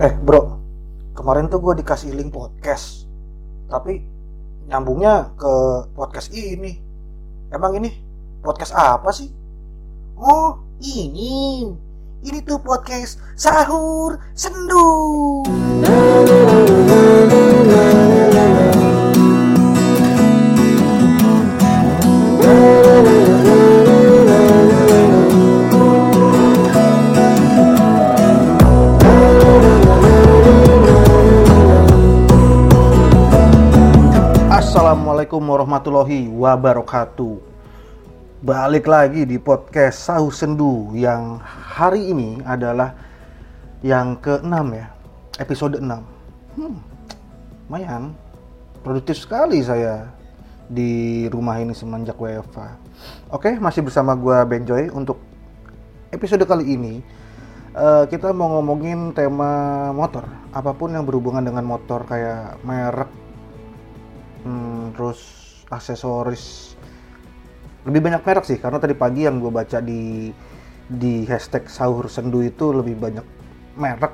Eh bro, kemarin tuh gue dikasih link podcast, tapi nyambungnya ke podcast ini. Emang ini podcast apa sih? Oh, ini. Ini tuh podcast sahur sendu. Assalamualaikum warahmatullahi wabarakatuh. Balik lagi di podcast Sahur Sendu yang hari ini adalah yang ke-6 ya, episode 6. Hmm, lumayan produktif sekali saya di rumah ini semenjak WFA. Oke, masih bersama gua Benjoy untuk episode kali ini. eh, kita mau ngomongin tema motor, apa pun yang berhubungan dengan motor kayak merek, hmm, terus aksesoris. Lebih banyak merek sih karena tadi pagi yang gue baca di di hashtag sahur sendu itu lebih banyak merek.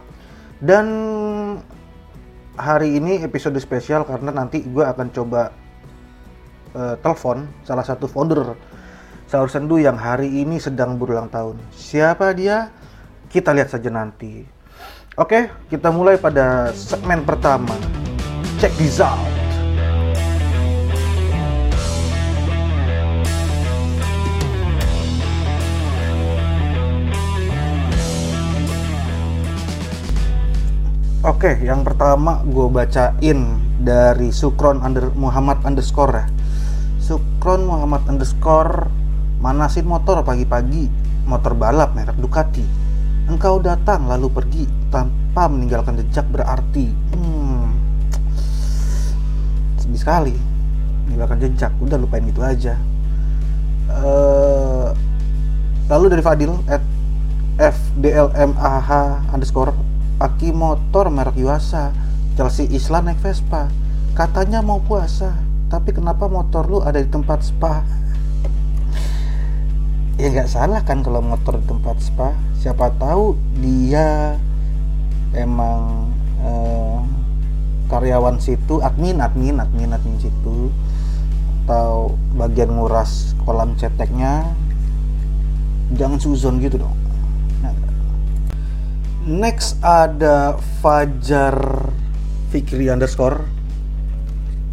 Dan hari ini episode spesial karena nanti gue akan coba eh, telepon salah satu founder sahur sendu yang hari ini sedang berulang tahun. Siapa dia? Kita lihat saja nanti. Oke kita mulai pada segmen pertama. Check this out Oke, yang pertama gue bacain dari Sukron under Muhammad underscore ya. Sukron Muhammad underscore manasin motor pagi-pagi, motor balap merek Ducati. Engkau datang lalu pergi tanpa meninggalkan jejak berarti. Hmm, sedih sekali meninggalkan jejak. Udah lupain gitu aja. Eh, lalu dari Fadil at FDLMAH underscore Aki motor merek Yuasa Chelsea Islam naik Vespa. Katanya mau puasa Tapi kenapa motor lu ada di tempat spa? Ya nggak salah kan kalau motor di tempat spa. Siapa tahu dia Emang eh, Karyawan situ Admin, admin, admin, admin situ. Atau bagian nguras kolam ceteknya. Jangan suzon gitu dong Next ada Fajar Fikri underscore.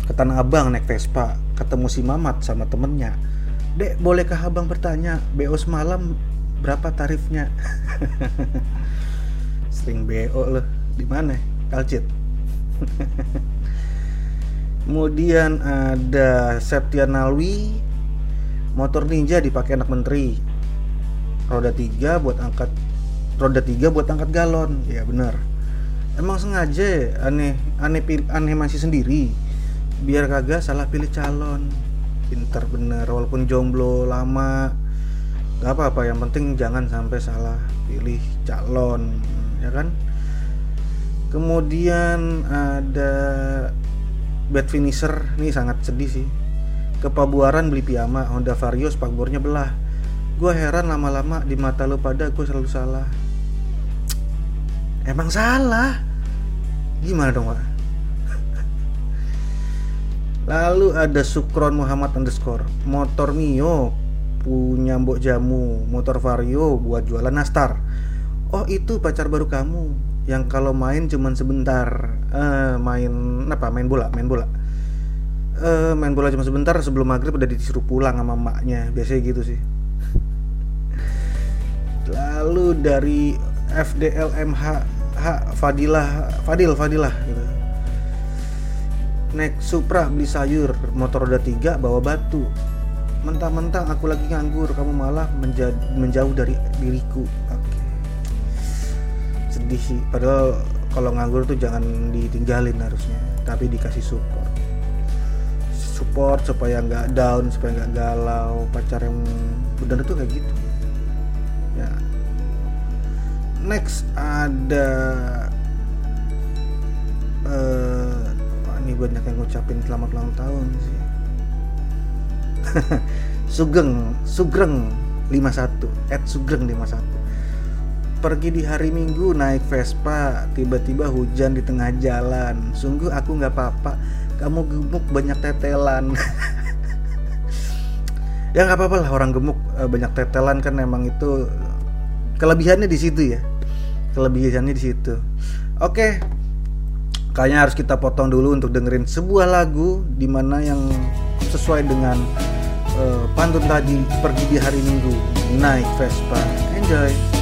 Ke Tanah Abang naik Vespa. Ketemu si Mamat sama temennya. Dek bolehkah abang bertanya BO semalam berapa tarifnya? Sering BO loh di mana? Kalcit. Kemudian ada Septian Nalwi motor ninja dipakai anak menteri. Roda 3 buat angkat roda tiga buat angkat galon. Ya benar. Emang sengaja ya? aneh aneh pil- aneh masih sendiri. Biar kagak salah pilih calon. Pinter bener walaupun jomblo lama. Gak apa-apa yang penting jangan sampai salah pilih calon ya kan? Kemudian ada bad finisher. Ini sangat sedih sih. Ke Pabuaran beli piyama Honda Vario spakbornya belah. Gue heran lama-lama di mata lo pada gue selalu salah emang salah. Gimana dong pak? Lalu ada Sukron Muhammad underscore. Motor Mio punya mbok jamu motor Vario buat jualan nastar. Oh itu pacar baru kamu yang kalau main cuman sebentar. Eh, main apa? Main bola main bola. Eh, main bola cuma sebentar sebelum maghrib udah disuruh pulang sama emaknya. Biasanya gitu sih. Lalu dari FDLMH H, Fadilah Fadil Fadilah gitu. Naik Supra beli sayur motor roda 3 bawa batu. Mentang-mentang aku lagi nganggur kamu malah menja- menjauh dari diriku. Oke. Sedih sih padahal kalau nganggur tuh jangan ditinggalin harusnya tapi dikasih support. Support supaya nggak down supaya nggak galau pacar yang bener itu kayak gitu next ada eh wah, ini banyak yang ngucapin selamat ulang tahun sih Sugeng Sugreng 51 at Sugreng 51 pergi di hari Minggu naik Vespa, tiba-tiba hujan di tengah jalan. Sungguh aku nggak apa-apa. Kamu gemuk banyak tetelan. ya nggak apa-apa lah orang gemuk eh, banyak tetelan kan memang itu kelebihannya di situ ya. Kelebihannya di situ. Oke. Kayaknya harus kita potong dulu untuk dengerin sebuah lagu di mana yang sesuai dengan eh, pantun tadi pergi di hari Minggu naik Vespa. Enjoy.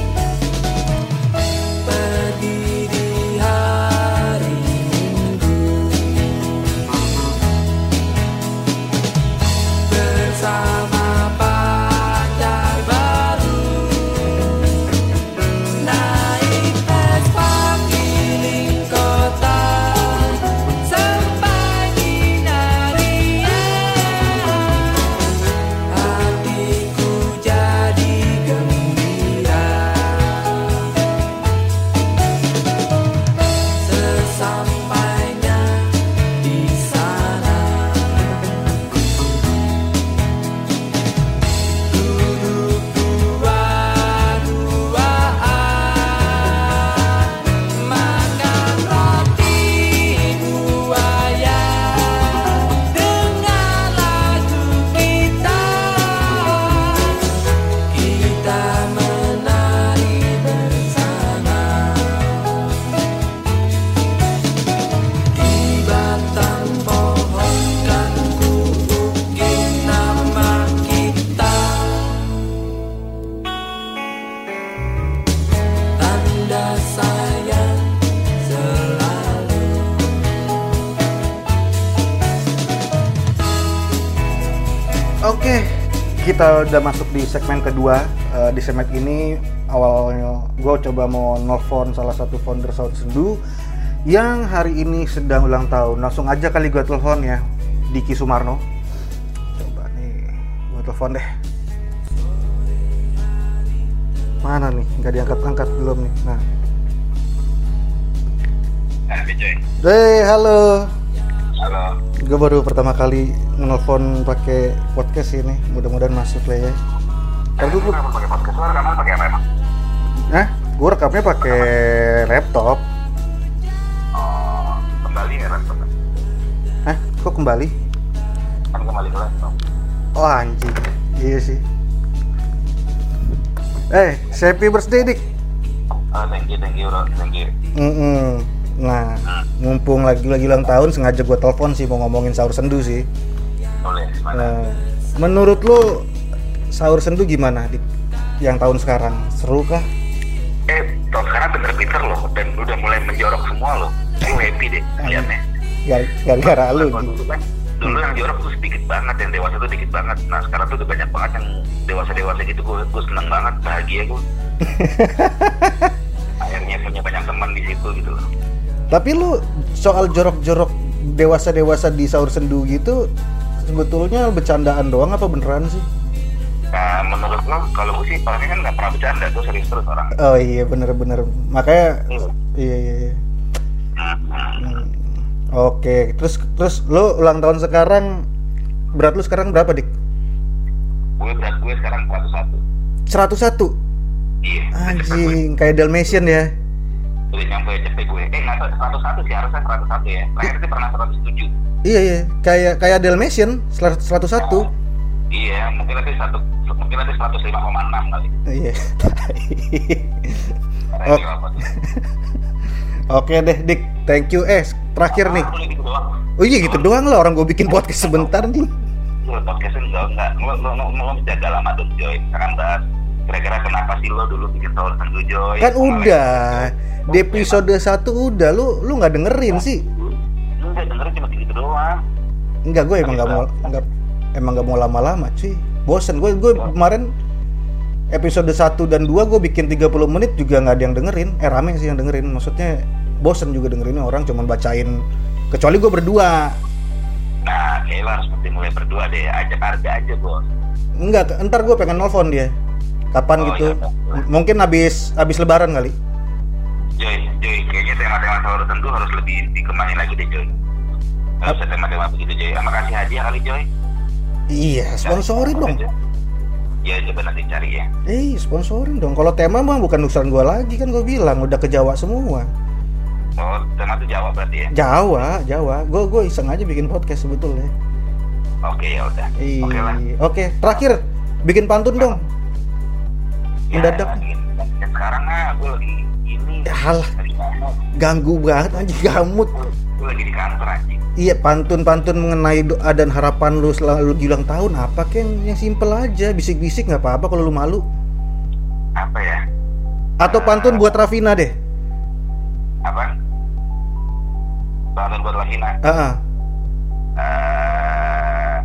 Oke, kita udah masuk di segmen kedua. Eh, di segmen ini awalnya gue coba mau nelfon salah satu founder Saud Sendu yang hari ini sedang ulang tahun. Langsung aja kali gue telepon ya, Diki Sumarno. Coba nih, gue telepon deh. Mana nih? Nggak diangkat-angkat belum nih. Nah, Happy Joy. Hey, halo. Halo. Gue baru pertama kali nelfon pakai podcast ini. Mudah-mudahan masuk lah ya. Kalau dulu Kenapa pakai podcast? Lo rekaman pakai apa emang? Nah, gue rekamnya pakai laptop. Oh, kembali ya laptopnya? Hah? Kok kembali? Kan kembali ke laptop. Oh anjing. Iya sih. Eh, happy birthday dik. Oh, thank you, thank you, bro. Thank you. Mm-mm. Nah, mumpung lagi lagi ulang tahun, sengaja gue telepon sih mau ngomongin sahur sendu sih. Boleh? Nah, menurut lu sahur sendu gimana dik? Yang tahun sekarang seru kah? Eh, tahun sekarang pinter-pinter loh. Dan udah mulai menjorok semua loh. Gue happy deh liatnya. Gar- Gara-gara lu. Dulu kan, dulu yang jorok tuh sedikit banget, yang dewasa tuh dikit banget. Nah, sekarang tuh udah banyak banget yang dewasa-dewasa gitu. Gue gue seneng banget, bahagia gue. Akhirnya punya banyak teman di situ gitu loh. Tapi lu soal jorok-jorok dewasa-dewasa di sahur sendu gitu sebetulnya bercandaan doang apa beneran sih? Nah, menurut lo, kalau gue sih orangnya kan nggak pernah bercanda, gue serius terus orang. Oh iya bener-bener makanya Hmm. iya iya. iya. Hmm. Hmm. Oke, terus terus lu ulang tahun sekarang berat lu sekarang berapa dik? Gue berat gue sekarang 101. 101 Iya. Anjing, kayak Dalmatian ya. Udah nyampe cepet gue. Eh nggak tahu 101 sih harusnya 101 ya. Terakhir sih pernah 107. Iya iya, kayak kayak Dalmatian 101. Iya, mungkin nanti satu mungkin nanti 105,6 kali. Iya. Karena Oh. ini apa tuh? Oke deh, Dik. Thank you. Eh, terakhir nih. Gitu. Oh iya gitu doang lah orang gue bikin podcast sebentar nih. Lu podcastnya enggak enggak. Lo lo lo, jaga lama dong Joy. Sekarang bahas kira-kira kenapa sih lo dulu bikin Sendu Joy? Kan udah. Di episode 1 udah lu lu nggak dengerin sih. Enggak dengerin cuma gitu doang. Enggak, gue emang nggak mau enggak emang nggak mau lama-lama, cuy. Bosen gue gue kemarin episode 1 dan 2 gue bikin 30 menit juga nggak ada yang dengerin. Eh rame sih yang dengerin. Maksudnya bosen juga dengerinnya orang cuman bacain kecuali gue berdua. Nah, kayak lo harus mulai berdua deh. Ajak harga aja bos. Enggak, ntar gue pengen nelfon dia. Kapan Oh, gitu? iya. Mungkin habis habis lebaran kali. Joy, Joy, kayaknya tema-tema Tower Sendu harus lebih dikembangin lagi deh Joy. Gak usah tema-tema begitu Joy. Sama kasih hadiah kali Joy. Iya, sponsori Kasih dong. aja. ya coba nanti cari ya Eh, sponsorin dong. Kalau tema mah bukan urusan gua lagi kan gua bilang udah ke Jawa semua. oh tema tuh Jawa berarti ya Jawa, Jawa. Gua gua iseng aja bikin podcast sebetulnya. oke ya udah oke lah Oke, terakhir bikin pantun dong. Ya, Mendadak. ya, sekarang ah gue lagi ini Ya, mana Ganggu banget anjing gamut. gue lagi di kantor anjing Iya, pantun-pantun mengenai doa dan harapan lu selalu di ulang tahun apa Ken? Yang simpel aja, bisik-bisik nggak apa-apa kalau lu malu. apa ya Atau pantun buat Rafina deh. apa Bangun buat Wahina Ah, ah. eh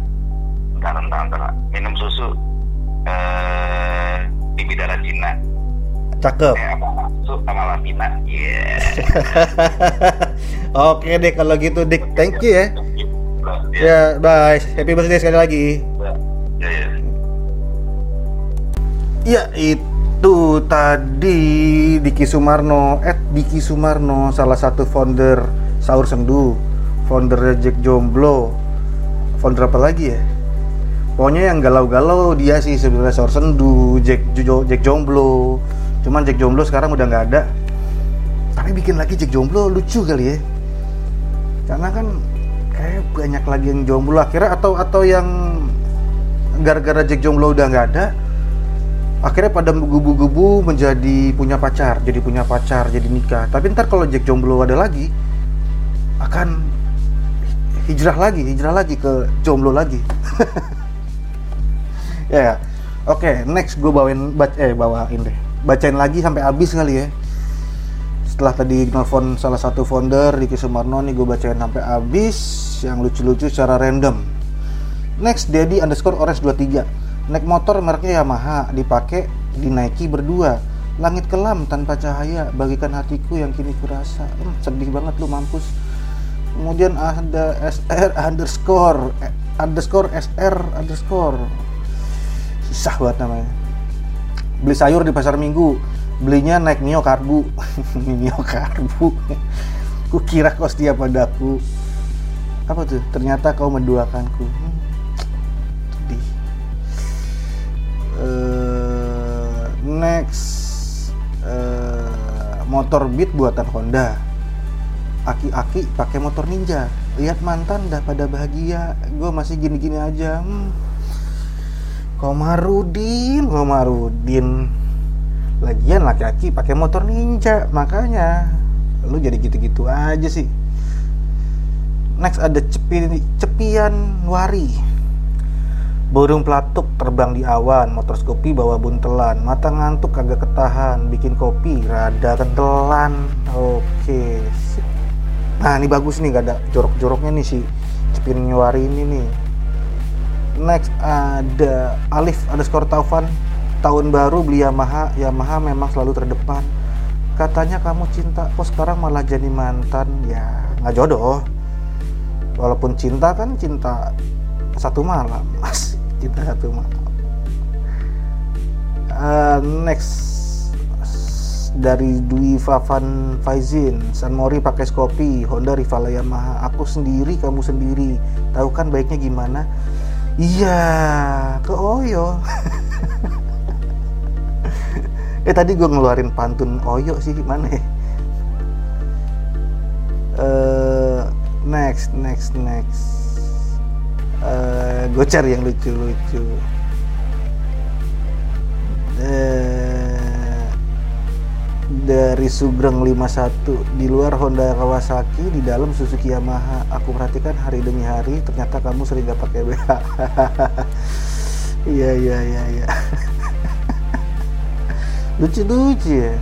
bentar, bentar, bentar. minum susu eh Cina cakep. susu sama Lavina iya Oke deh kalau gitu Dik, thank you ya. ya Ya, bye. Happy birthday sekali lagi. ya, ya. Ya itu tadi Diki Sumarno, at Diki Sumarno, salah satu founder Sahur Sendu, founder Jack Jomblo, founder apa lagi ya? Pokoknya yang galau-galau dia sih sebenarnya Sahur Sendu, Jack Jack Jomblo. Cuman Jack Jomblo sekarang udah nggak ada. Tapi bikin lagi Jack Jomblo lucu kali ya. Karena kan kayak banyak lagi yang jomblo akhirnya atau atau yang gara-gara Jack Jomblo udah nggak ada, akhirnya pada menggebu-gebu menjadi punya pacar, jadi punya pacar, jadi nikah. Tapi ntar kalau Jack Jomblo ada lagi, akan hijrah lagi, hijrah lagi ke jomblo lagi. ya, ya. oke, next gue bawain, eh bawain deh, bacain lagi sampai habis kali ya. Setelah tadi nelfon salah satu founder Diki Sumarno nih gue bacain sampai habis yang lucu-lucu secara random. Next, Dedi underscore Ores 23 Naik motor mereknya Yamaha Dipakai, dinaiki berdua. Langit kelam tanpa cahaya Bagikan hatiku yang kini kurasa. Hmm, Sedih banget lu mampus. Kemudian ada SR underscore eh, Underscore SR underscore. Susah banget namanya Beli sayur di pasar minggu. Belinya naik Mio Karbu Mio Karbu Kukira kau setia padaku. Apa tuh? Ternyata kau menduakanku. Hmm, Eh, next. Eh, motor beat buatan Honda. Aki-aki pakai motor ninja. Lihat mantan dah pada bahagia. Gue masih gini-gini aja. Hmm. Komarudin Komarudin lagian laki-laki pakai motor ninja makanya lu jadi gitu-gitu aja sih next ada cepi, cepian wari Burung pelatuk terbang di awan, motor skopi bawa buntelan, mata ngantuk kagak ketahan, bikin kopi rada kentelan. Oke. Nah, ini bagus nih gak ada jorok-joroknya nih si Cepin Nyuari ini nih. Next ada Alif underscore Taufan. Tahun baru beli Yamaha. Yamaha memang selalu terdepan. Katanya kamu cinta. Kok sekarang malah jadi mantan. Ya nggak jodoh. Walaupun cinta kan cinta satu malam. Mas cinta satu malam. Eh, next. Dari Dwi Favan Faizin. San Mori pakai Scoopy Honda rival Yamaha. Aku sendiri kamu sendiri. Tahu kan baiknya gimana iya ke Oyo. Eh tadi gue ngeluarin pantun Oyo sih mana ya? Eh, next next next. Eh, gue cari yang lucu-lucu dari Sugeng 51 di luar Honda Kawasaki di dalam Suzuki Yamaha. Aku perhatikan hari demi hari ternyata kamu sering gak pakai BH iya iya iya iya. Lucu-lucu ya.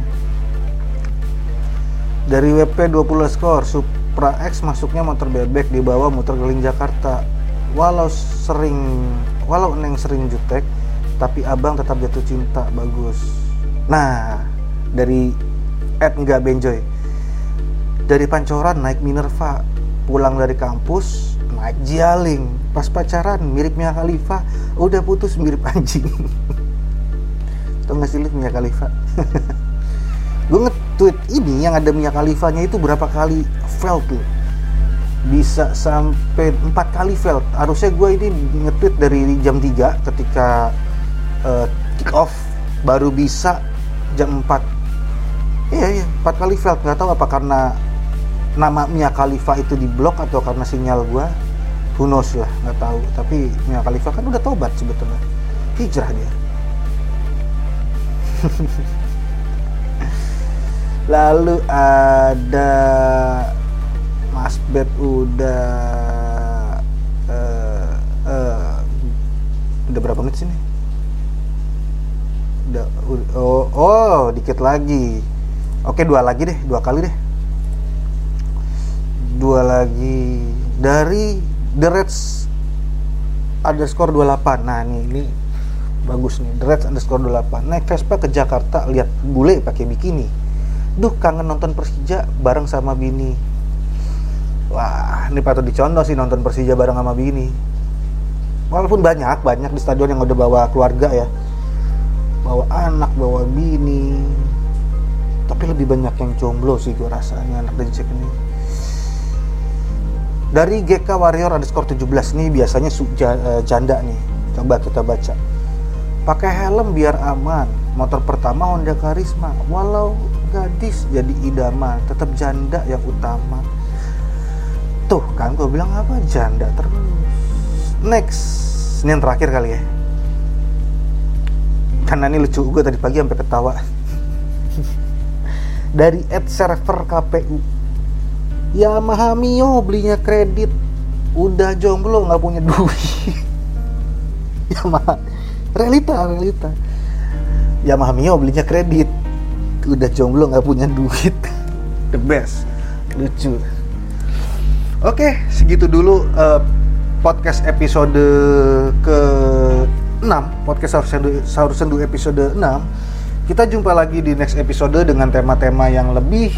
Dari WP 20 skor Supra X masuknya motor bebek di bawah motor keliling Jakarta. Walau sering walau neng sering jutek tapi abang tetap jatuh cinta bagus. Nah dari Ed nggak benjoy. Dari pancoran naik Minerva pulang dari kampus naik Jialing. Pas pacaran mirip Mia Khalifa udah putus mirip anjing. Tau gak sih lu Mia Khalifa? Gue nge-tweet ini yang ada Mia Khalifanya itu berapa kali fail tuh? Bisa sampai empat kali fail. Harusnya gue ini nge-tweet dari jam 3 ketika eh, kick off baru bisa jam 4 iya iya. 4 kali failed nggak tahu apa karena nama Mia Khalifa itu di blok atau karena sinyal gua. Who knows lah nggak tahu. Tapi Mia Khalifa kan udah tobat sebetulnya. Hijrah dia. Lalu ada Mas Beb udah eh, eh, udah berapa menit sini? Udah oh, oh dikit lagi oke dua lagi deh dua kali deh. Dua lagi dari The Reds underscore 28 nah ini ini bagus nih The Reds underscore 28 naik Vespa ke Jakarta lihat bule pakai bikini. Duh kangen nonton Persija bareng sama bini. Wah ini patut dicontoh sih nonton Persija bareng sama bini. Walaupun banyak banyak di stadion yang udah bawa keluarga ya. Bawa anak bawa bini tapi lebih banyak yang jomblo sih gue rasanya anak Dejek ini. Dari GK Warrior underscore 17 nih biasanya eh, janda nih. Coba kita baca. Pakai helm biar aman. Motor pertama Honda Karisma. Walau gadis jadi idaman tetap janda yang utama. Tuh kan gue bilang apa? Janda terus. Next ini yang terakhir kali ya. Karena ini lucu gue tadi pagi sampai ketawa dari ad server KPU Yamaha Mio belinya kredit. Udah jomblo nggak punya duit. Yamaha realita realita. Yamaha Mio belinya kredit. Udah jomblo nggak punya duit. The best. Lucu. Oke segitu dulu eh, podcast episode ke 6 podcast sahur sendu episode 6 kita jumpa lagi di next episode dengan tema-tema yang lebih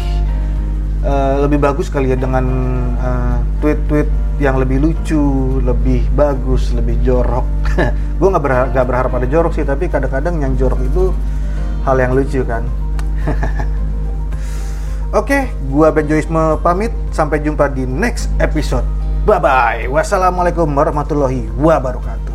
eh, lebih bagus kali ya dengan eh, tweet-tweet yang lebih lucu, lebih bagus, lebih jorok. gue nggak berharap, nggak berharap ada jorok sih, tapi kadang-kadang yang jorok itu hal yang lucu kan. Oke, gua Ben Joisme pamit. Sampai jumpa di next episode. Bye bye. Wassalamualaikum warahmatullahi wabarakatuh.